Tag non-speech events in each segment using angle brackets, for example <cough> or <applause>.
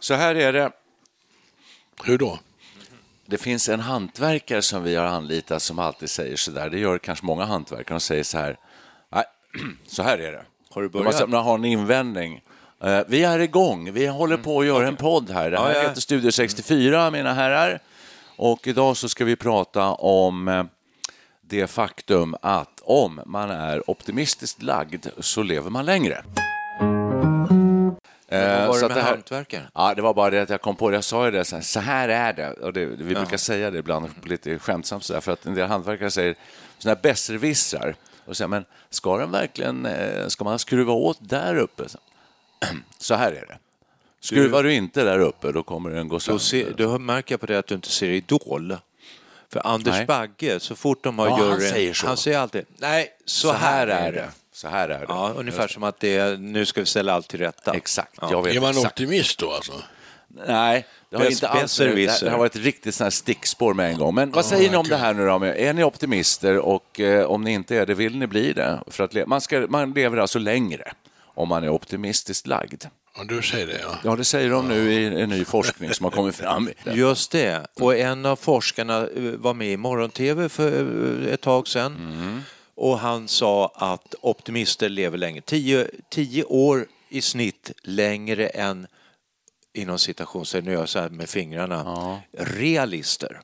Så här är det. Hur då? Det finns en hantverkare som vi har anlitat som alltid säger så där. Det gör kanske många hantverkare. De säger så här. Nej, <clears throat> så här är det. Har du börjat? de har en invändning. Eh, Vi är igång. Vi håller på att göra en podd här. Det här Ja, ja. heter Studio 64, mina herrar. Och idag så ska vi prata om eh, det faktum att om man är optimistiskt lagd så lever man längre. Vad var så det med här- hantverkaren? Ja, det var bara det att jag kom på det. Jag sa ju det, så här, så här är det. Och det vi brukar säga det ibland lite skämtsamt så där, för att en del hantverkare säger sådana här besserwissrar. Och säger, men ska den verkligen, eh, ska man skruva åt där uppe? Så här är det. Skruvar du inte där uppe, då kommer den gå Då, sönder. ser, då märker jag på det att du inte ser Idol. För Anders Nej. Bagge, så fort de har Ja, han juryn, säger så. han säger alltid nej, så, här är det. Så här är det. Ja, ungefär som att det är, nu ska vi ställa allt till rätta. Exakt, Ja. jag vet Är man exakt. optimist då alltså? Nej, det har inte alls det, har varit ett riktigt sån här stickspår med en gång. Men vad säger ni om det här nu då? Är ni optimister och eh, om ni inte är det, vill ni bli det? För att le- man, ska, man lever alltså längre om man är optimistiskt lagd. Ja, du säger det ja. Ja, det säger de nu i en ny forskning som har kommit fram. <laughs> Just det. Och en av forskarna eh, var med i morgon-tv för eh, ett tag sedan. Mm. Och han sa att optimister lever länge. Tio, tio år i snitt längre än, inom citationstecken, nu gör jag så här med fingrarna, realister.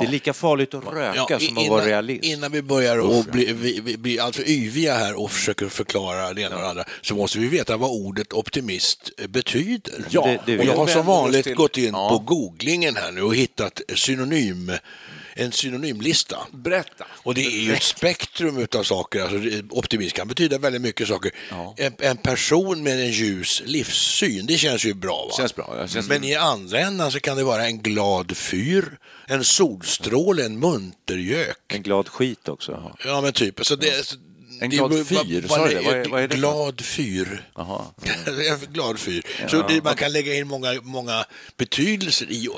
Det är lika farligt att röka som att vara realist. innan vi börjar och bli, vi, vi, bli alltför yviga här och försöker förklara det ena och det andra så måste vi veta vad ordet optimist eh, betyder. Ja, Det- det och jag har som vanligt till- gått in Ja. på googlingen här nu och hittat synonym, en synonymlista. Berätta. Och det är ju ett spektrum av saker. Alltså, optimism kan betyda väldigt mycket saker. En, en person med en ljus livssyn, det känns ju bra. Va? Känns bra, ja, känns- Men i andra änden så kan det vara en glad fyr, en solstråle, en muntergök. En glad skit också. Ja, men typ. Så det, så En glad fyr, sa du det? Vad är- vad är det Glad fyr. En <laughs> glad fyr. Så det, man kan lägga in många, många betydelser i, i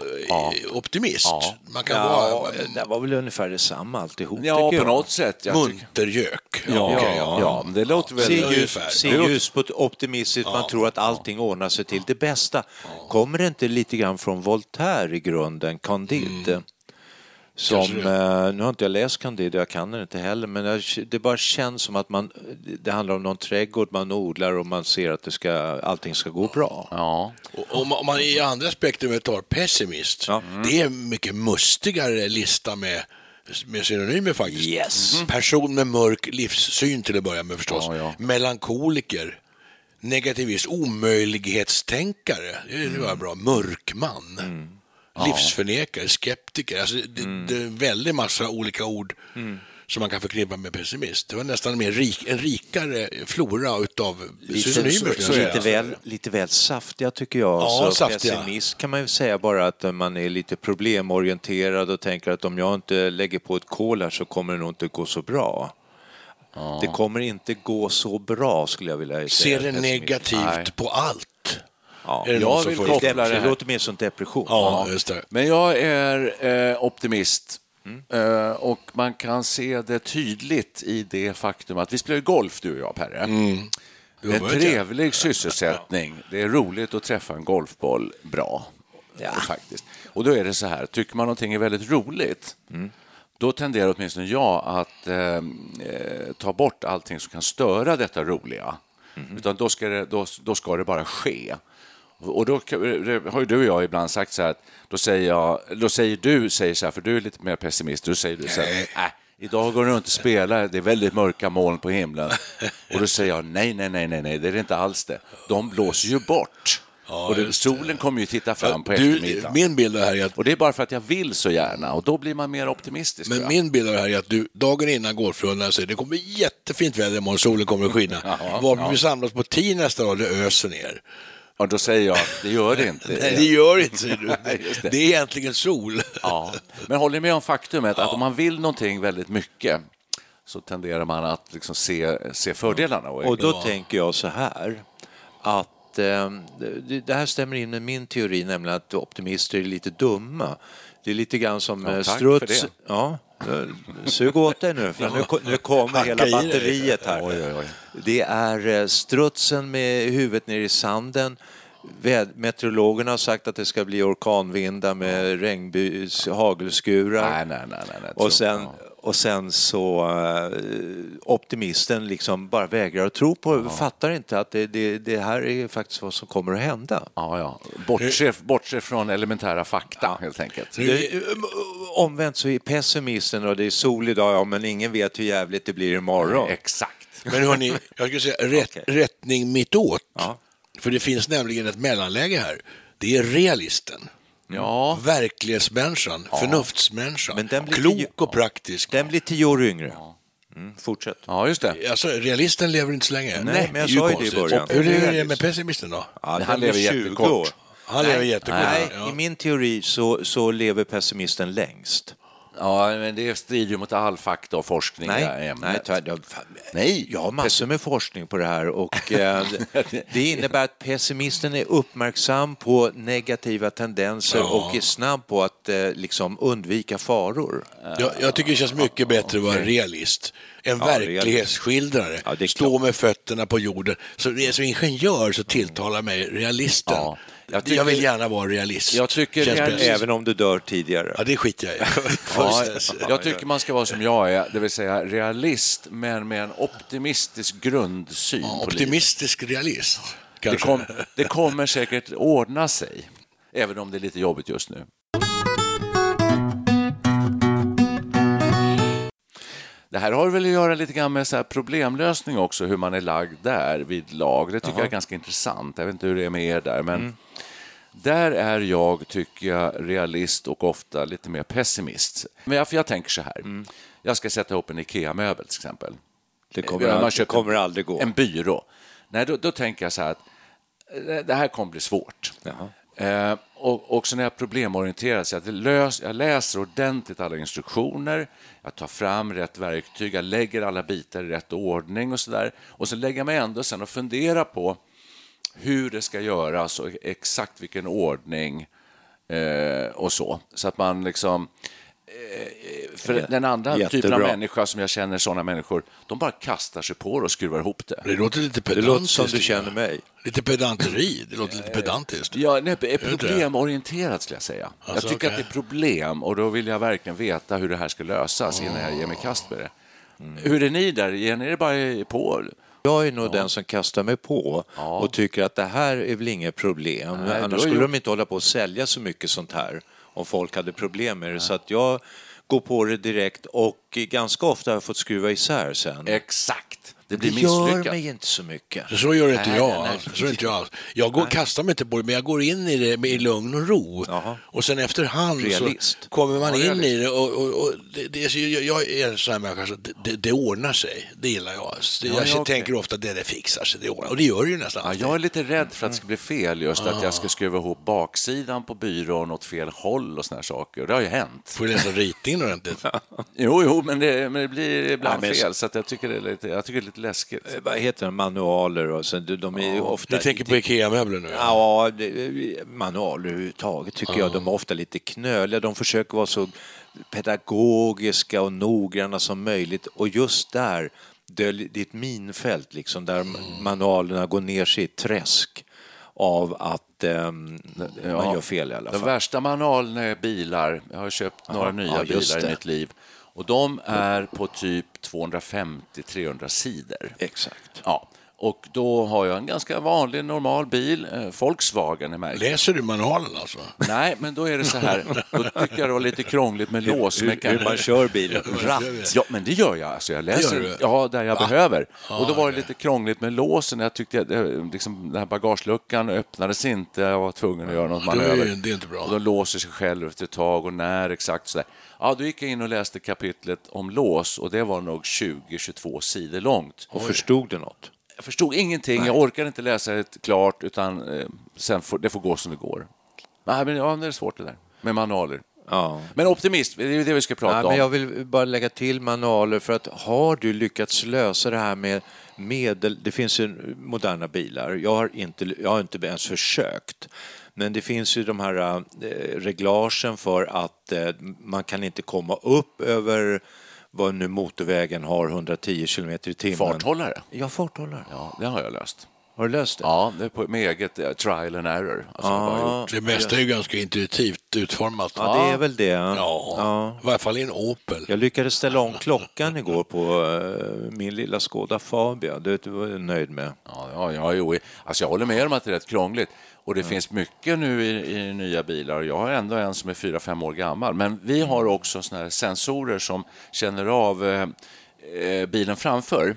optimist. Ja. Man kan Ja, vara det var väl ungefär detsamma alltihop. Ja, på jag. något sätt. Muntergök. Ja, okej, ja, ja, det låter väl... Se ljus, se ljus på ett optimistiskt, man tror att allting ordnar sig till det bästa. Kommer det inte lite grann från Voltaire i grunden, Candide? Som, eh, nu har inte jag läst Candide, jag kan den inte heller, men det bara känns som att man, det handlar om någon trädgård man odlar och man ser att det ska, allting ska gå bra. Ja. Och Om man- om man i andra spektrumet tar pessimist, Ja. det är en mycket mustigare lista med, med synonymer faktiskt. Yes. Person med mörk livssyn till att börja med förstås. Ja, ja. Melankoliker, negativist, omöjlighetstänkare, det är mm. bra. Mörkman, livsförnekare, skeptiker. Alltså, det, det är en väldig massa olika ord som man kan förknippa med pessimist. Det var nästan mer rik, en rikare flora utav Lite, synonymer. så, så lite, väl, lite väl saftiga tycker jag. Ja, så saftiga. pessimist kan man ju säga bara att man är lite problemorienterad och tänker att om jag inte lägger på ett kol här så kommer det nog inte gå så bra. Det kommer inte gå så bra skulle jag vilja säga. Ser det negativt Nej. på allt. Ja, Är det jag vill koppla det, det här- låter mer som depression. Ja, just det. Men jag är eh, optimist. Mm. Eh, och man kan se det tydligt i det faktum att vi spelar golf, du och jag, Perre. Mm. Du har En ja. trevlig sysselsättning. Det är roligt att träffa en golfboll bra. Ja. Faktiskt. Och då är det så här, tycker man någonting är väldigt roligt, då tenderar åtminstone jag att eh, eh, ta bort allting som kan störa detta roliga. Utan då ska, det, då, då ska det bara ske. Och då har ju du och jag ibland sagt så här att då säger, jag, då säger du säger så här, för du är lite mer pessimist, då säger du så här, äh, idag går det runt och spelar, det är väldigt mörka moln på himlen. Och då säger jag, nej, nej, nej, nej, nej, det är det inte alls det. De blåser ju bort. och det, solen kommer ju titta fram på Du, eftermiddagen. min bild här är att Och det är bara för att jag vill så gärna och då blir man mer optimistisk. Men min bild här är att du dagen innan golfrundan säger det kommer jättefint väder imorgon, solen kommer att skina. Varför vi samlas på tio nästa dag, det öser ner. Och då säger jag, det gör det inte. <laughs> Nej, det gör inte, du. <laughs> Det. Det är egentligen sol. Ja, men håller ni med om faktumet att om man vill någonting väldigt mycket så tenderar man att liksom se, se fördelarna. Och då tänker jag så här att eh, det, här stämmer in med min teori, nämligen att optimister är lite dumma. Det är lite grann som Ja, eh, struts. Ja, sug åt dig nu, för nu, nu kommer hela batteriet här. Oj, oj, oj. Det är eh, strutsen med huvudet ner i sanden. Meteorologerna har sagt att det ska bli orkanvindar med regnbus, hagelskurar. Nej, nej, nej. nej, nej Och sen, och sen så uh, optimisten liksom bara vägrar att tro på fattar inte att det, det, det här är faktiskt vad som kommer att hända. Ja, ja. Bortse, bortse från elementära fakta, helt enkelt. Det, omvänt så är pessimisten och det är sol idag, ja men ingen vet hur jävligt det blir imorgon. Exakt. Men hörni, jag skulle säga rätt, Okej. rättning mittåt. Ja. För det finns nämligen ett mellanläge här. Det är realisten. Ja, Verklighetsmänniskan, förnuftsmänniskan. Men den blir Klok tio- och praktisk. Den blir tio år yngre. Mm, fortsätt. ja just det. Alltså, realisten lever inte så länge. Nej, men jag sa ju det i början. Hur är det med pessimisten då? Ja, han lever blir 20 jättekort. år. Han lever jättekort. Nej, Ja. i min teori så, så lever pessimisten längst. Ja, men det strider ju mot all fakta och forskning i det här Nej, ämnet. nej, Nej. Jag har massor med forskning på det här och eh, <laughs> det- innebär att pessimisten är uppmärksam på negativa tendenser och är snabb på att eh, liksom undvika faror. Jag, jag tycker det känns mycket bättre att vara realist. En Ja, verklighetsskildrare. Ja, Stå med fötterna på jorden. Så det är som ingenjör så tilltalar mig realisten. Ja, jag jag, tycker- vill gärna vara realist. Jag tycker bäst. Även om du dör tidigare. Ja, det skiter jag i. <laughs> Ja, jag tycker man ska vara som jag är, det vill säga realist, men med en optimistisk grundsyn på livet. Optimistisk realist. Det, kom, det kommer säkert ordna sig, även om det är lite jobbigt just nu. Det här har väl att göra lite grann med så här problemlösning också, hur man är lagd där vid lag. Det tycker jag är ganska intressant. Jag vet inte hur det är med er där, men där är jag, tycker jag, realist och ofta lite mer pessimist. Men jag, för jag tänker så här, jag ska sätta ihop en IKEA-möbel till exempel. Det kommer, Man aldrig, kommer aldrig gå. En byrå. Nej, då, då tänker jag så här att eh, det här kommer bli svårt. Eh, och också när jag problemorienterar så jag, lös, jag läser ordentligt alla instruktioner, jag tar fram rätt verktyg, jag lägger alla bitar i rätt ordning och så där. Och så lägger jag mig ändå sen och funderar på hur det ska göras och exakt vilken ordning eh, och så. Så att man liksom... Eh, för Ja, den andra typen av jättebra. människa som jag känner, sådana människor, de bara kastar sig på det och skruvar ihop det. Det låter lite Det pedantiskt. låter som du känner mig. Lite pedanteri. Det låter lite pedantiskt. Ja, nej, det det? problemorienterat skulle jag säga. Alltså, jag tycker okej. att det är problem och då vill jag verkligen veta hur det här ska lösas innan jag ger mig kast med det. Hur är ni där? Ger ni det bara på? Jag är nog den som kastar mig på och tycker att det här är väl inget problem. Nej, Annars skulle gjort- de inte hålla på att sälja så mycket sånt här om folk hade problem med det. Så att jag går på det direkt och ganska ofta har jag fått skruva isär sen. Exakt. Det Det blir gör misslyckat. mig inte så mycket. Så, gör inte Nej, jag. nej, nej. Så gör inte jag alls. Jag går, kastar mig inte på det, men jag går in i det med i lugn och ro. Jaha. Och sen efterhand Realist. så kommer man Ja, in i det och, och, och det, det är, så- jag, jag är en sån här människa, så det, det, det ordnar sig. Det gillar jag. Det, Ja, jag ja, tänker ofta att det, det fixar sig, det ordnar Och det gör det ju nästan Ja, alltid. jag är lite rädd för att det ska bli fel, just att jag ska skruva ihop baksidan på byrån åt fel håll och såna här saker. Det har ju hänt. Får du läsa ritningen ordentligt? <laughs> Jo, jo, men det, men det blir ibland Ja, men- fel, så att jag tycker det är lite, jag tycker det är lite läskigt. Eh, Vad heter de? Manualer och så, de de är ju ofta... Ni tänker på IKEA-möbler nu? Ja, det, manualer överhuvudtaget tycker jag. De är ofta lite knöliga. De försöker vara så pedagogiska och noggranna som möjligt. Och just där, det är ett minfält liksom, där manualerna går ner sig i ett träsk av att ehm, man gör fel i alla De fall. värsta manualerna är bilar. Jag har köpt några nya ja, just bilar i det. mitt liv. Och de är på typ 250-300 sidor. Exakt. Ja, och då har jag en ganska vanlig, normal bil. Eh, Volkswagen är märkt. Läser du manualen alltså? Nej, men då är det så här. Då tycker jag det var lite krångligt med låsmekanism. Hur man kör bilen. Ratt. Ja, men det gör jag. Alltså, jag läser ja, där jag behöver. och då var det lite krångligt med låsen. Jag tyckte att eh, liksom, den här bagageluckan öppnades inte. Jag var tvungen att göra något manöver. det- det är inte bra. Och de låser sig själv efter ett tag och när exakt sådär. Ja, då gick jag in och läste kapitlet om lås och det var nog 20-22 sidor långt. Och förstod du något? Jag förstod ingenting. Jag orkade inte läsa det klart utan eh, sen får, det får gå som det går. Nej, men ja, det är svårt det där med manualer. Ja. Men optimist, det är det vi ska prata Nej, om. men jag vill bara lägga till manualer för att har du lyckats lösa det här med medel... Det finns ju moderna bilar. Jag har inte, jag har inte ens försökt. Men det finns ju de här eh, reglagen för att eh, man kan inte komma upp över vad nu motorvägen har, 110 kilometer i timmen. Farthållare? Ja, farthållare. Ja, det har jag löst. Har du löst det? Ja, det är på, med eget eh, trial and error. Alltså, jag gjort. Det mesta är ju ganska intuitivt utformat. Ja, det är väl det. Ja, i varje fall i en Opel. Jag lyckades ställa om klockan igår på eh, min lilla Skoda Fabia. Det var jag nöjd med. Ja, ja, ja, jo. Alltså, jag håller med om att det är rätt krångligt. Och det finst mycket nu i, i nya bilar. Jag har ändå en som är 4-5 år gammal. Men vi har också såna här sensorer som känner av eh, eh, bilen framför.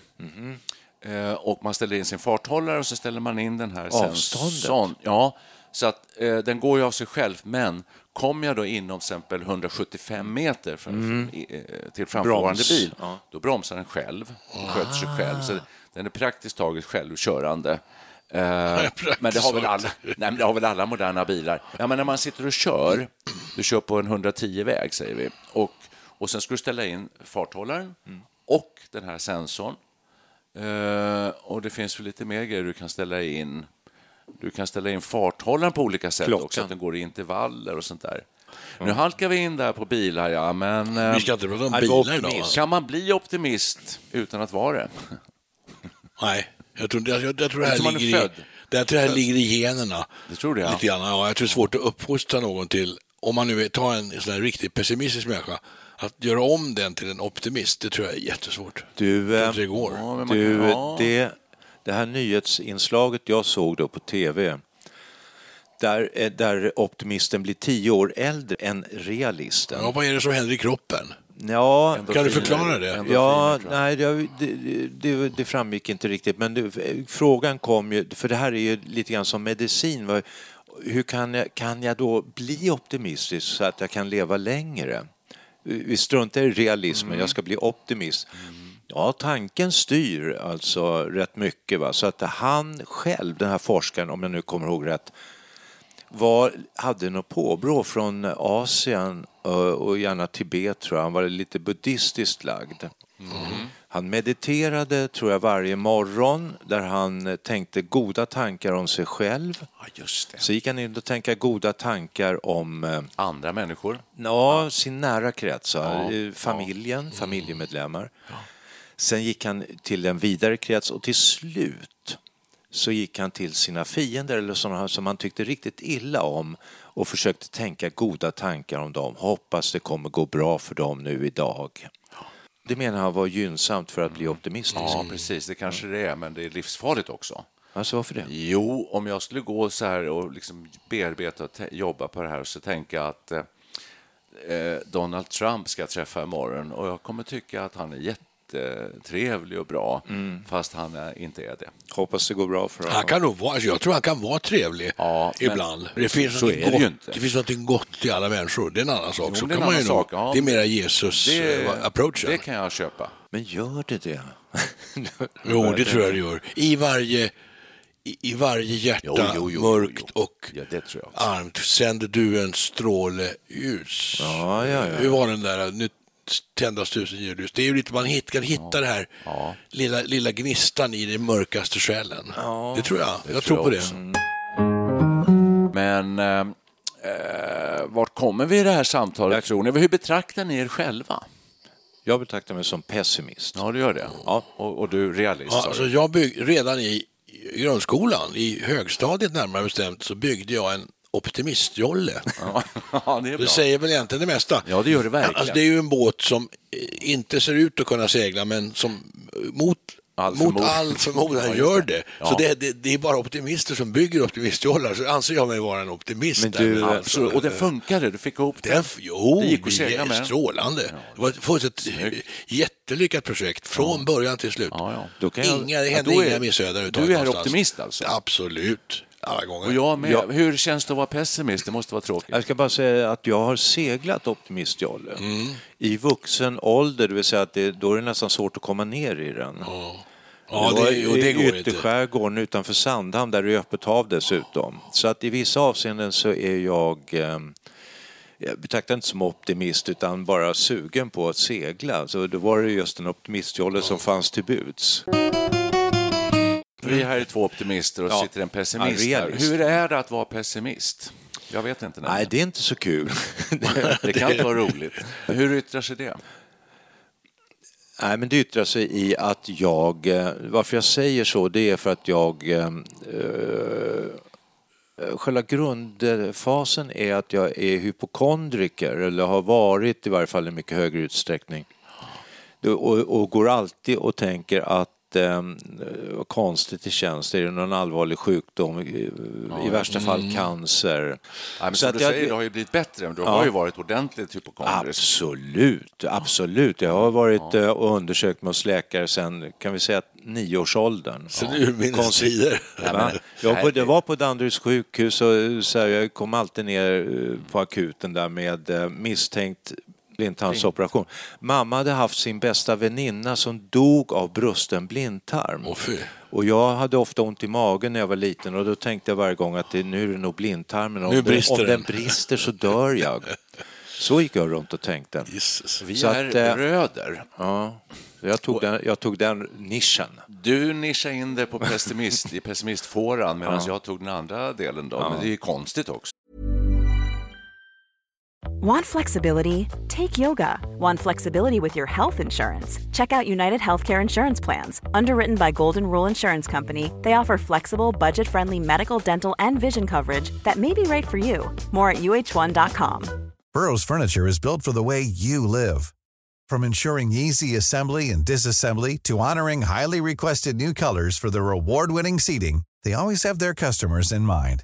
Eh, och man ställer in sin farthållare och så ställer man in den här Avståndet? sensorn. Ja, så att eh, den går ju av sig själv. Men kommer jag då inom exempel 175 meter från, i- eh, till framförvarande Broms. bil, Ja. då bromsar den själv sköter sig själv. Så den är praktiskt taget självkörande. Eh, men det har, väl alla, nej, men det har väl alla moderna bilar. Ja, men när man sitter och kör, du kör på en 110-väg säger vi, och, och sen ska du ställa in farthållaren och den här sensorn. Eh, och det finns väl lite mer grejer du kan ställa in. Du kan ställa in farthållaren på olika sätt Klockan. också, att den går i intervaller och sånt där. Nu halkar vi in där på bilar, ja, men... eh, Vi ska inte prata om bilar idag. kan man bli optimist utan att vara det? Nej, jag tror, jag, jag, jag tror det här ligger i, det, jag tror det här ligger i generna. Det tror ja. Lite grann. Ja, jag tror det är svårt att uppfostra någon till, om man nu tar en sån här riktigt pessimistisk människa, att göra om den till en optimist, det tror jag är jättesvårt. Du, Jag eh, det går. Ja, du det, det här nyhetsinslaget jag såg då på tv där, eh, där optimisten blir tio år äldre än realisten. Ja, vad är det som händer i kroppen? Ja, Kan du förklara det? Ja, nej, det, det, det, framgick inte riktigt. Men det, frågan kom ju, för det här är ju lite grann som medicin. Hur kan jag, kan jag då bli optimistisk så att jag kan leva längre? Vi struntar i realismen, jag ska bli optimist. Ja, tanken styr alltså rätt mycket. Va? Så att han själv, den här forskaren, om jag nu kommer ihåg rätt, var, hade något påbrå från Asien eh, och gärna Tibet tror jag. Han var lite buddhistiskt lagd. Han mediterade, tror jag, varje morgon där han eh, tänkte goda tankar om sig själv. Ja. Så gick han in och tänkte goda tankar om eh, Andra människor. ja, sin nära krets, Ja, ja, familjen, familjemedlemmar. Sen gick han till en vidare krets och till slut så gick han till sina fiender eller sådana som han tyckte riktigt illa om och försökte tänka goda tankar om dem. Hoppas det kommer gå bra för dem nu idag. Det menar han var gynnsamt för att bli optimistisk. Ja, precis. Det kanske det är, men det är livsfarligt också. Alltså varför det? Jo, om jag skulle gå så här och liksom bearbeta och jobba på det här och så tänka att eh, eh, Donald Trump ska träffa imorgon och jag kommer tycka att han är jättetrevlig och bra, fast han är, inte är det. Hoppas det går bra för Han honom. kan nog vara, alltså jag tror han kan vara trevlig Ja, ibland. Det finns så är det ju gott, inte. Det finns något gott i alla människor. Det är en annan sak. Jo, så det är kan man ju nog, sak, ja. det är mera Jesus-approachen. det kan jag köpa. Men gör det det? <laughs> Jo, det tror jag det gör. I varje, i, i varje hjärta, Jo, jo, jo, mörkt jo. och Ja, det tror jag också. armt, sänder du en stråle ljus. Ja, ja, ja. Hur var den där? Nu, tändas tusen julljus. Det är ju lite man hit, kan hitta det här lilla, lilla gnistan i den mörkaste själen. det tror jag. jag tror jag på det. Men eh, eh, vart kommer vi i det här samtalet, tror ni? Hur betraktar ni er själva? Jag betraktar mig som pessimist. Ja, du gör det. Ja. Och, och du realist, Ja, alltså jag bygg, redan i i grundskolan, i högstadiet närmare bestämt, så byggde jag en optimistjolle. <laughs> Ja, det. Det säger väl egentligen det mesta. Ja, det gör det verkligen. Alltså, det är ju en båt som eh, inte ser ut att kunna segla, men som eh, mot All mot all förmodan <laughs> Ja, gör det. Ja. Så det, det, det är bara optimister som bygger optimistjollar, så anser jag mig vara en optimist. Men du, Absolut. Och det funkade, du fick ihop det. Den, jo, Det gick att segla med strålande. Det var ett ett jättelyckat projekt från början till slut. Ja, ja. Då kan jag- Inga, det Ja, hände då är- inga missöden. du är optimist alltså? Absolut, alla gånger. Och jag med. Ja. Hur känns det att vara pessimist? Det måste vara tråkigt. Jag ska bara säga att jag har seglat optimistjolle i vuxen ålder, det vill säga att det, då är det nästan svårt att komma ner i den. ja, det var det, och det går inte. ytterskärgården utanför Sandhamn där det är öppet hav dessutom. Så att i vissa avseenden så är jag eh, jag betraktar inte som optimist utan bara sugen på att segla. Så då var det just en optimistjolle som fanns till buds. Vi här är två optimister och Ja. sitter en pessimist Ja, här. Hur är det att vara pessimist? Jag vet inte. Nej, det är inte så kul. <laughs> det kan inte vara roligt. Hur yttrar sig det? Nej, men det yttrar sig i att jag, eh, varför jag säger så, det är för att jag, eh, eh, själva grundfasen är att jag är hypokondriker, eller har varit i varje fall i mycket högre utsträckning. Och, och går alltid och tänker att eh, konstigt det känns, är det någon allvarlig sjukdom, i, i värsta fall cancer. Nej, men Så som att du jag- säger, det har ju blivit bättre. men Du Ja. har ju varit ordentligt hypokondrisk. Absolut, absolut. Jag har varit eh, och undersökt mig hos läkare sedan, kan vi säga, nioårsåldern. Sen urminnes tider. Ja, jag var- det var på Danderyds sjukhus och så här, jag kom alltid ner eh, på akuten där med eh, misstänkt blindtarmsoperation. Mamma hade haft sin bästa väninna som dog av brusten blindtarm. Åh, fy. Och jag hade ofta ont i magen när jag var liten och då tänkte jag varje gång att det, nu är det nog blindtarmen. Om, Nu brister den, om den den. brister så dör jag. Så gick jag runt och tänkte. Jesus. Vi Så är att, eh, bröder. Ja, jag tog, den, jag tog den nischen. Du nischade in dig på pessimist, i pessimistfåran medan jag tog den andra delen. Då. Men det är ju konstigt också. Want flexibility? Take yoga. Want flexibility with your health insurance? Check out United Healthcare Insurance Plans. Underwritten by Golden Rule Insurance Company, they offer flexible, budget friendly medical, dental, and vision coverage that may be right for you. More at uh1.com. Burrow's furniture is built for the way you live. From ensuring easy assembly and disassembly to honoring highly requested new colors for their award-winning seating, they always have their customers in mind.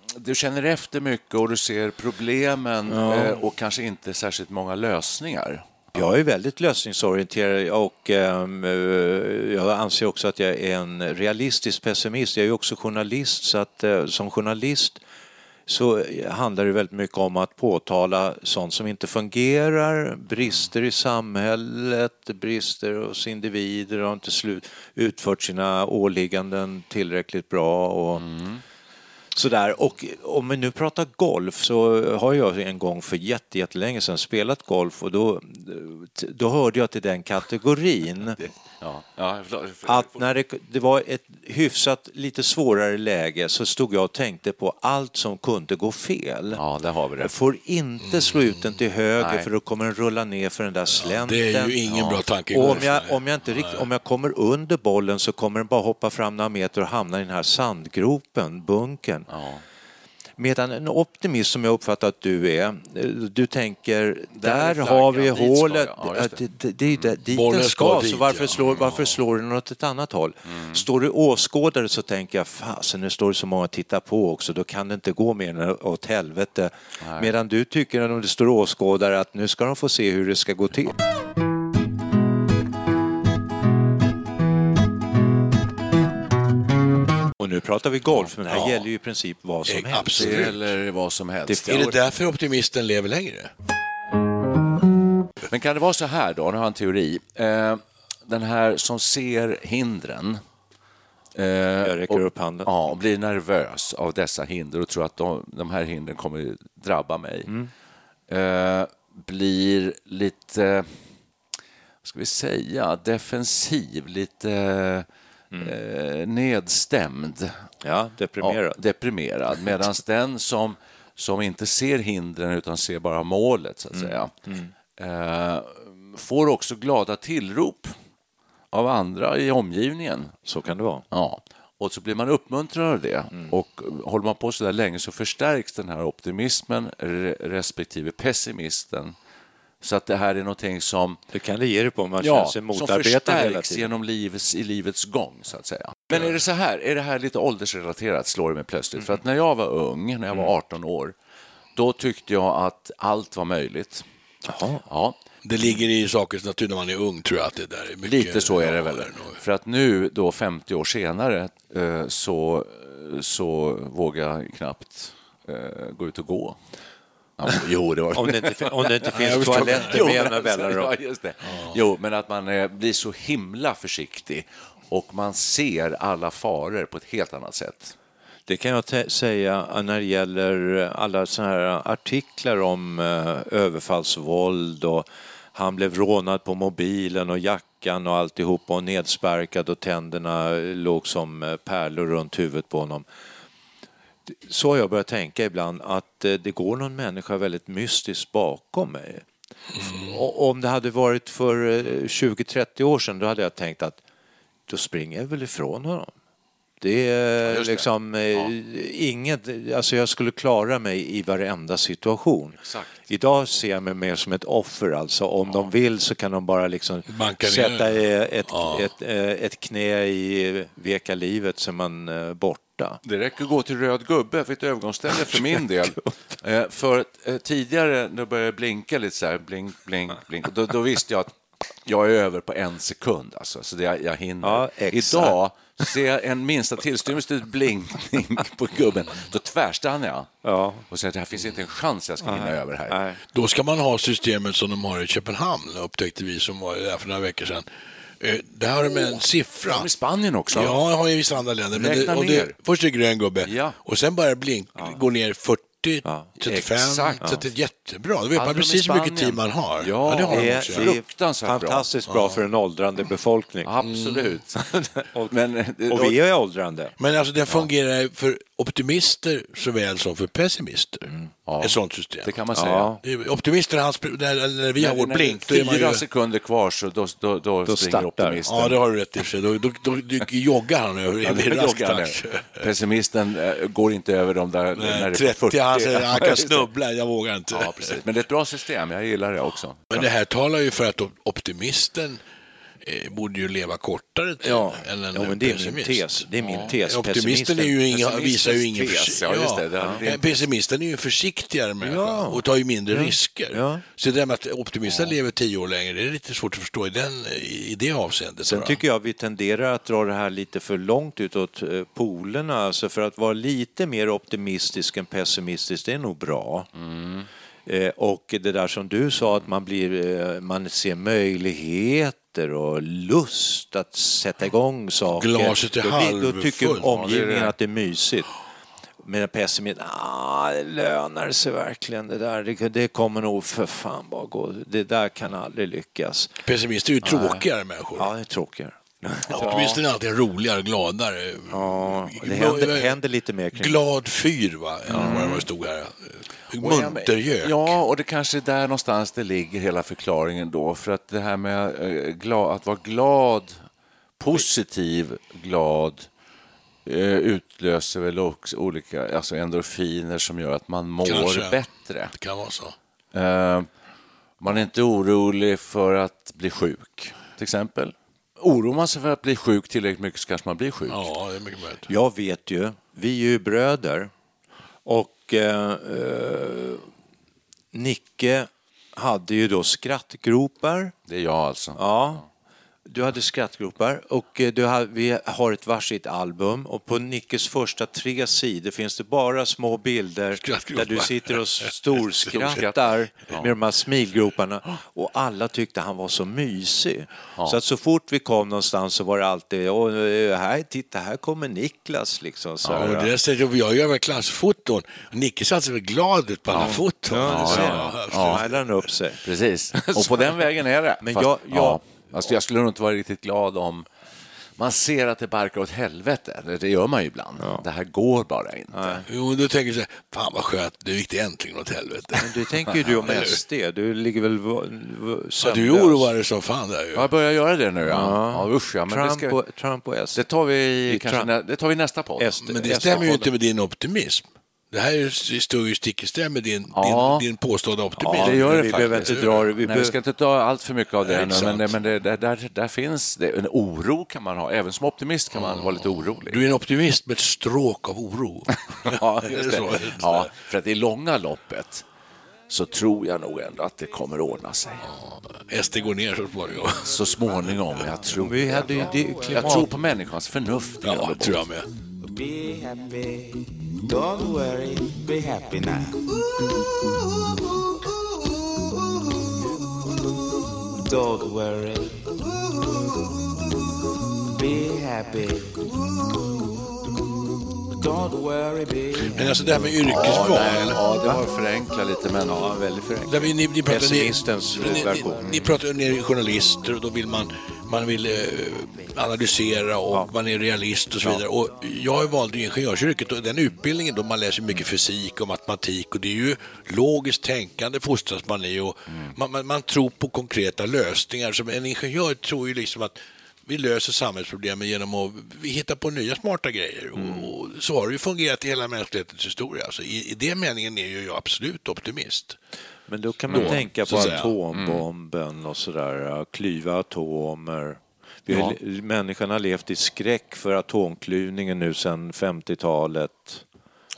du känner efter mycket och du ser problemen eh, och kanske inte särskilt många lösningar. Jag är väldigt lösningsorienterad och ehm, eh, jag anser också att jag är en realistisk pessimist. Jag är ju också journalist så att eh, som journalist så handlar det väldigt mycket om att påtala sånt som inte fungerar, brister i samhället, brister hos individer har inte slu- utfört sina åligganden tillräckligt bra och Sådär, och om vi nu pratar golf så har jag en gång för jätte, jättelänge sedan spelat golf och då, då hörde jag till den kategorin. <laughs> Ja, ja, förlåt, förlåt. att när det, det var ett hyfsat lite svårare läge så stod jag och tänkte på allt som kunde gå fel. Ja, där har vi det. Jag får inte slå ut den till höger Nej. för då kommer den rulla ner för den där slänten. det är ju ingen bra tanke om jag, om, jag inte rikt, om jag kommer under bollen så kommer den bara hoppa fram några meter och hamna i den här sandgropen, bunkern. Medan en optimist som jag uppfattar att du är, eh, du tänker där flaggan, har vi hålet. Ja, att det, det, det där- dit Bollen den ska dit, så varför, ja. slår, varför slår den åt ett annat håll? Står du åskådare så tänker jag, fasen nu står det så många och tittar på också, då kan det inte gå mer än åt helvete. Medan du tycker om det står åskådare att nu ska de få se hur det ska gå till. Nu pratar vi golf, men det här Ja. gäller ju i princip vad som Eh, helst. absolut. Det gäller vad som helst. Det Är det därför optimisten lever längre? Men kan det vara så här då, nu har jag en teori. Eh, den här som ser hindren eh, Jag räcker och, upp handen. Ja, och blir nervös av dessa hinder och tror att de, de här hindren kommer drabba mig. Mm. Eh, blir lite, vad ska vi säga, defensiv, lite eh, nedstämd. Ja, deprimerad. Ja, deprimerad. <laughs> Medan den som, som inte ser hindren utan ser bara målet, så att säga, eh, får också glada tillrop av andra i omgivningen. Så kan det vara. Ja. Och så blir man uppmuntrad av det. Och håller man på så där länge så förstärks den här optimismen re- respektive pessimisten. Så att det här är någonting som, Det kan det ge dig på om man ja, känner sig som motarbetad hela förstärks tiden. genom livets, i livets gång, så att säga. Men är det så här, är det här lite åldersrelaterat, slår det mig plötsligt. För att när jag var ung, när jag var 18 år, då tyckte jag att allt var möjligt. Ja, Det ligger i sakens natur när man är ung, tror jag att det där är mycket... Lite så är det väl. För att nu då 50 år senare eh, så, så vågar jag knappt eh, gå ut och gå. Ja, jo, det var Om det inte, om det inte finns toaletter med jämna alltså, mellanrum. ja, just det. Jo, men att man eh, blir så himla försiktig och man ser alla faror på ett helt annat sätt. Det kan jag säga när det gäller alla såna här artiklar om eh, överfallsvåld och han blev rånad på mobilen och jackan och alltihopa och nedsparkad och tänderna låg som eh, pärlor runt huvudet på honom. Så har jag börjat tänka ibland att eh, det går någon människa väldigt mystiskt bakom mig. Och om det hade varit för eh, 20-30 år sedan då hade jag tänkt att då springer jag väl ifrån honom. Det är det. liksom eh, inget, alltså jag skulle klara mig i varenda situation. Exakt. Idag ser jag mig mer som ett offer alltså. Om de vill så kan de bara liksom sätta eh, ett, Ja. ett, eh, ett knä i veka livet så man eh, borta. Det räcker att gå till röd gubbe för ett övergångsställe för min del. Eh, för eh, tidigare, när det började blinka lite så här, blink, blink, blink, då, då visste jag att jag är över på en sekund, alltså, så det, jag, jag hinner. Ja. Idag ser jag en minsta tillstymmelse till blinkning <laughs> på gubben, då tvärstannar jag Ja. och säger att det här finns inte en chans jag ska hinna över här. Nej. Då ska man ha systemet som de har i Köpenhamn, upptäckte vi som var där för några veckor sedan. Eh, Där har de en siffra. Som i Spanien också. Ja, jag har i vissa andra länder. Men Räkna det, ner. det, först är det grön gubbe Ja. och sen börjar det blink, gå ner 40, Ja, 35. exakt. Så att det är jättebra. Då vet man de precis hur mycket tid man har. Ja, det har de Det är, också. det är Fruktansvärt bra. fantastiskt bra, för en åldrande befolkning. Absolut. <laughs> Men, eh, Och vi är åldrande. Men alltså den fungerar för optimister såväl som för pessimister. Ja. Ett sånt system. Det kan man säga. Ja. Optimister, när, när vi har vårt blink, då är man fyra ju... sekunder kvar så då, då, då, Då springer startar. optimisten. Ja, det har du rätt i och. Då, då, då, då joggar han över Ja, i ner. Pessimisten eh, går inte över de där när det är Nej, på 30, han, säger, han kan Just det. snubbla, jag vågar inte. Ja, precis. Men det är ett bra system, jag gillar det också. Men det här talar ju för att optimisten borde ju leva kortare tid Ja, än en ja men det är min pessimist. tes. Det är min tes. Optimisten är ju inga, visar ju ingen tes, ja, just det. Ja, Pessimisten är ju försiktigare människa Ja. och tar ju mindre risker. Ja. Så det där med att optimisten lever tio år längre, det är lite svårt att förstå i, den, i det avseendet. Sen tycker jag vi tenderar att dra det här lite för långt utåt eh, polerna. Alltså för att vara lite mer optimistisk än pessimistisk, det är nog bra. Eh, Och det där som du sa, att man, blir, eh, man ser möjligheter och lust att sätta igång saker. Glaset är då, blir, då tycker halvfullt. omgivningen Ja, att det är mysigt. Men pessimist, ah, det lönar sig verkligen det där. Det, det kommer nog för fan bara gå. Det där kan aldrig lyckas. Pessimister är ju tråkigare människor. Ja, det är tråkigare. Optimisten är alltid roligare, gladare. Ja, det händer, händer lite mer kring Glad fyr, va? Än vad det stod här. Muntergök. Ja, och det kanske är där någonstans det ligger hela förklaringen då. För att det här med eh, att vara glad, positiv, glad, eh, utlöser väl också olika alltså endorfiner som gör att man mår Kanske. bättre. Det kan vara så. Eh, man är inte orolig för att bli sjuk, till exempel. Oroar man sig för att bli sjuk tillräckligt mycket så kanske man blir sjuk. Ja, det är mycket möjligt. Jag vet ju, vi är ju bröder och eh, eh, Nicke hade ju då skrattgropar. Det är jag alltså. Ja, du hade skrattgropar och eh, du har, vi har ett varsitt album och på Nickes första tre sidor finns det bara små bilder där du sitter och <laughs> storskrattar med de här smilgroparna och alla tyckte han var så mysig. Så att så fort vi kom någonstans så var det alltid, Åh, eh, här, titta här kommer Niklas liksom. Så Ja, och det där sättet, jag gör väl klassfoton. Nicke ser alltid glad ut på alla foton. Ja, det ser Ja, jag. ja. Smilar han upp sig. Precis, <laughs> och på den vägen är det. Men Fast, jag- jag- ja, alltså jag skulle nog inte vara riktigt glad om man ser att det barkar åt helvete. Det- Det gör man ju ibland. Det här går bara inte. Jo, då tänker jag så här, fan vad skönt, det gick det äntligen åt helvete. Men du tänker ju du om <laughs> SD, du ligger väl v- Ja, sömnlös. du är oroad som fan där ju. Jag börjar göra det nu, ja. ja usch, ja men det, Trump, ska, och, Trump och SD. det, tar vi, Det kanske Trump. nä, det tar vi nästa podd. SD. Men det stämmer ju inte med din optimism. Det här är- står ju stick i stäv med din, Ja. din, din påstådda optimism. Ja, det gör det vi faktiskt. behöver inte dra. Vi Nej, vi behöver- ska inte ta allt för mycket av det Nej, nu, men, men det, där, där, där finns det. En oro kan man ha. Även som optimist kan man vara lite orolig. Du är en optimist med ett stråk av oro. <laughs> Ja, just det <laughs> ja, för att i långa loppet så tror jag nog ändå att det kommer ordna sig. SD går ner så småningom. Så småningom, jag tror Vi hade ju det Jag klimat... tror på människans förnuft. Ja, tror jag med. Be happy, don't worry, be happy now. Don't worry, be happy. Don't worry, be Men alltså det här med Ja, yrkesval. nej, ja, det var förenkla lite, men... Ja, väldigt förenklat. Ni, ni pratar, Pessimistens ni, version. ni, ni pratar, ni är journalister och då vill man, man vill eh, analysera och man är realist och så vidare. Och jag valde ingenjörsyrket och den utbildningen då man läser mycket fysik och matematik och det är ju logiskt tänkande fostras man i och man, man, man tror på konkreta lösningar. Som en ingenjör tror ju liksom att vi löser samhällsproblemen genom att vi hittar på nya smarta grejer. Och, och så har det ju fungerat i hela mänsklighetens historia. Så i, I det meningen är ju jag absolut optimist. Men då kan man Då, tänka på atombomben och sådär, ja, klyva atomer. Vi har, Människan har levt i skräck för atomklyvningen nu sedan 50-talet.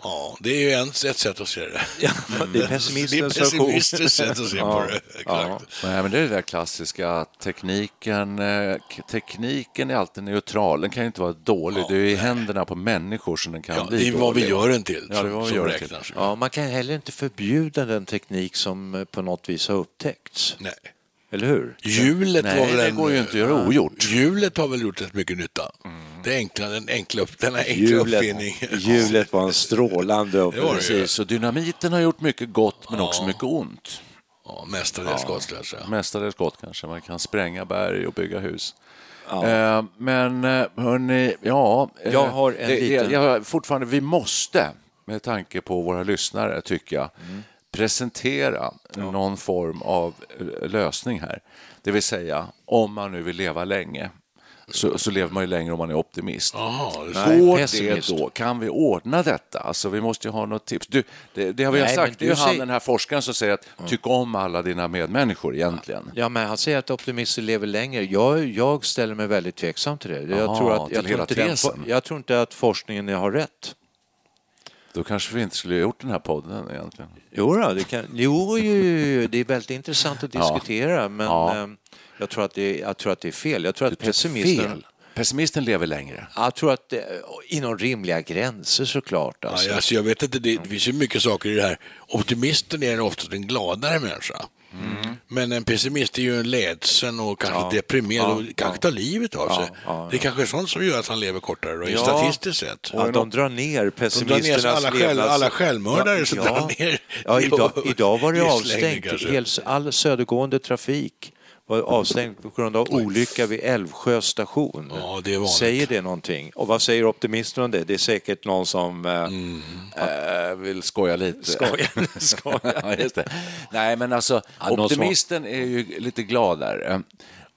Ja, det är ju en, ett sätt att se det. <laughs> Ja, det är pessimistens Det är pessimistiskt sätt att se på det. Exakt. Nej, men det är det där klassiska tekniken, eh, tekniken är alltid neutral. Den kan ju inte vara dålig. det är i händerna på människor som den kan Ja, bli det är vad vi dålig. gör den till Ja, det är vad vi gör den till. räknas. Ja, man kan heller inte förbjuda den teknik som eh, på något vis har upptäckts. Nej. Eller hur? Hjulet var väl det en, går ju inte att göra ogjort. Hjulet har väl gjort rätt mycket nytta. Det enkla, den enkla, denna enkla Hjulet, uppfinning. <laughs> hjulet var en strålande. <laughs> Precis, och dynamiten har gjort mycket gott men också mycket ont. Ja, mestadels gott skulle jag säga. Mestadels gott kanske. Man kan spränga berg och bygga hus. Eh, men eh, hörni, ja. eh, Jag har en det, liten- Jag, fortfarande, vi måste, med tanke på våra lyssnare, tycker jag, Mm. Presentera någon form av eh, lösning här. Det vill säga, om man nu vill leva länge, så, så lever man ju längre om man är optimist. Nej, Går pessimist. det då? Kan vi ordna detta? Alltså, vi måste ju ha något tips. Du, det, det har vi Nej, sagt, det är ju han, den här forskaren som säger att tyck om alla dina medmänniskor egentligen. Ja, men han säger att optimister lever längre. Jag, jag ställer mig väldigt tveksam till det. Jag, Jaha, tror, att, jag, tror inte den, jag tror inte att forskningen har rätt. Då kanske vi inte skulle ha gjort den här podden egentligen. Jo, då, det, kan, jo, jo, jo, det är väldigt intressant att Ja. diskutera, men Ja. eh, jag, tror att det, jag tror att det är fel. Jag tror att pessimisten... Fel. Pessimisten lever längre. Jag tror att det, inom rimliga gränser såklart. Alltså. Ja, alltså, jag vet inte, det, det finns ju mycket saker i det här. Optimisten är oftast en gladare människa. Men en pessimist är ju en ledsen och kanske deprimerad och kanske tar livet av sig. Det är kanske sånt som gör att han lever kortare då, Ja. statistiskt sett. Att de drar ner De drar ner pessimisternas alla, själv, alla självmördare som ja. drar ner. Ja, idag, <laughs> idag var det avstängt. All södergående trafik var avstängd på grund av olycka vid Älvsjö station. Ja, det är vanligt. Säger det någonting? Och vad säger optimisterna om det? Det är säkert någon som... eh, Eh, vill skoja lite. Skojar. <laughs> Skojar. <laughs> ja, just det. Nej, men alltså, optimisten är ju lite gladare.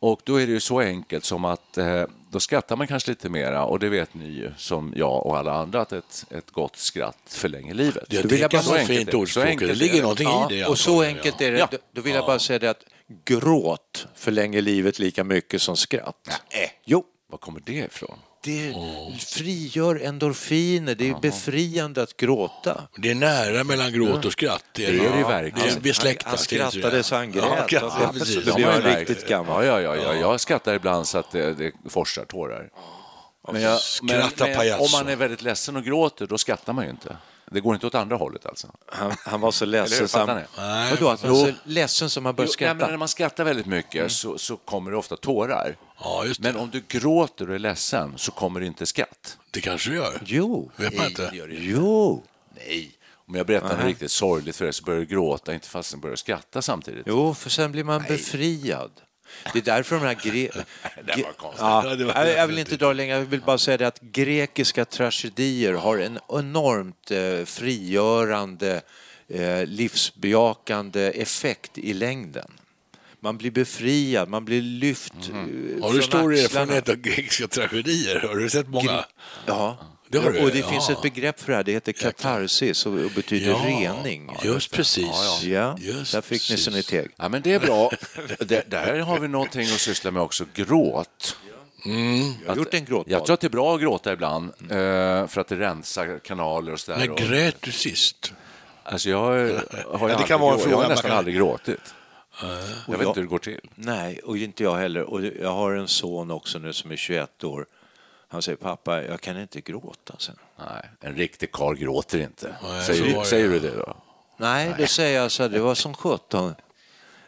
Och då är det ju så enkelt som att eh, då skrattar man kanske lite mera och det vet ni ju som jag och alla andra att ett, ett gott skratt förlänger livet. Ja, Då det vill jag bara- så fint ordspråk. Det ligger någonting i det, och så enkelt ja. är det. Ja. Då- vill jag bara säga det att gråt förlänger livet lika mycket som skratt. Jo, Var kommer det ifrån? Det frigör endorfiner. Det är befriande att gråta. Det är nära mellan gråt och skratt. Det är Det är det ju Ja, verkligen. Det är besläktat. Han, det skrattade det. så han grät. Ja, ja, Alltså, precis. Ja, han märker riktigt det. gammal. Ja, ja, ja, ja. Jag skrattar ibland så att det, det forsar tårar. Men, jag, men, men om man är väldigt ledsen och gråter, då skrattar man ju inte. Det går inte åt andra hållet alltså. Han, han var så ledsen. han- ni? Vadå, att han var så ledsen som han började Jo, nej, men skratta? när man skrattar väldigt mycket så, så kommer det ofta tårar. Ja, just det. Men om du gråter och är ledsen så kommer det inte skratt. Det kanske det gör. Jo. Vet man inte. Jo. Nej. Om jag berättar något riktigt sorgligt för dig så börjar du gråta, inte fast du börjar skratta samtidigt. Jo, för sen blir man befriad. Det är därför de här... Gre... <laughs> Det var konstigt. Ja, det var- jag, jag vill inte dra längre, jag vill bara säga det att grekiska tragedier har en enormt eh, frigörande, eh, livsbejakande effekt i längden. Man blir befriad, man blir lyft Mhm. Har du stor erfarenhet av grekiska tragedier? Har du sett många? Ja, Det har du, och det ja. finns ett begrepp för det här, det heter katarsis och betyder rening. Just precis. Ja, Just där fick ni så ni precis. teg. Ja, men det är bra. <laughs> Det, där har vi någonting att syssla med också, gråt. Jag har gjort en gråtbad. Jag tror att det är bra att gråta ibland, eh, för att det rensar kanaler och sådär. När grät du sist? Alltså jag har ju <laughs> det kan vara en fråga jag har nästan kan- aldrig gråtit. Jag vet jag- inte hur det går till. Nej, och inte jag heller. Och jag har en son också nu som är 21 år. Han säger pappa, jag kan inte gråta. Sen. Nej, en riktig karl gråter inte. Nej, säger säger du det då? Nej, det säger jag så det var som 17.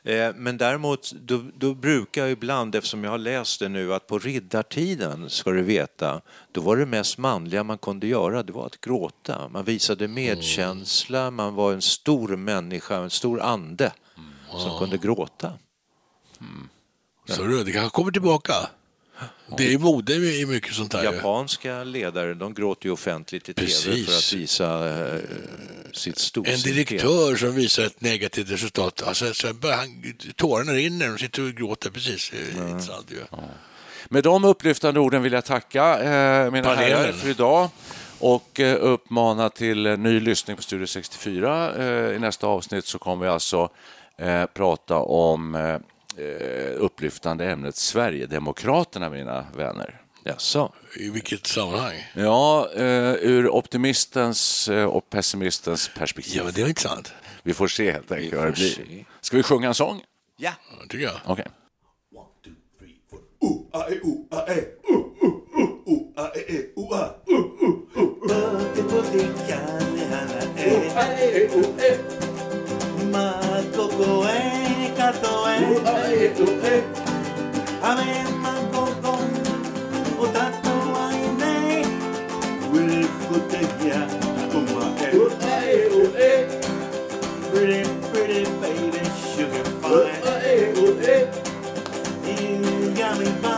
Eh, Men däremot, då, då brukar jag ibland, eftersom jag har läst det nu, att på riddartiden, ska du veta, då var det mest manliga man kunde göra, det var att gråta. Man visade medkänsla, man var en stor människa, en stor ande som kunde gråta. Så du, det kanske kommer tillbaka. Det är ju mode i mycket sånt här. Japanska ledare, de gråter ju offentligt i tv Precis. för att visa eh, sitt En storsinthet. direktör som visar ett negativt resultat, alltså, så börjar han, tårarna rinner och sitter och gråter precis. Är intressant ju. Med de upplyftande orden vill jag tacka eh, mina Panelen. herrar för idag och eh, uppmana till eh, ny lyssning på Studio 64. Eh, I nästa avsnitt så kommer vi alltså prata om eh, upplyftande ämnet Sverigedemokraterna, mina vänner. Jaså? I vilket sammanhang? Ja, eh, ur optimistens eh, och pessimistens perspektiv. Ja, men det var intressant. Vi får se helt enkelt vad det blir. Ska vi sjunga en sång? Ja. Ja, tycker jag. Okej. utato e eh. Ave makoko utato aine. Wilkutekia kuma e Pretty pretty baby sugar fine You got me by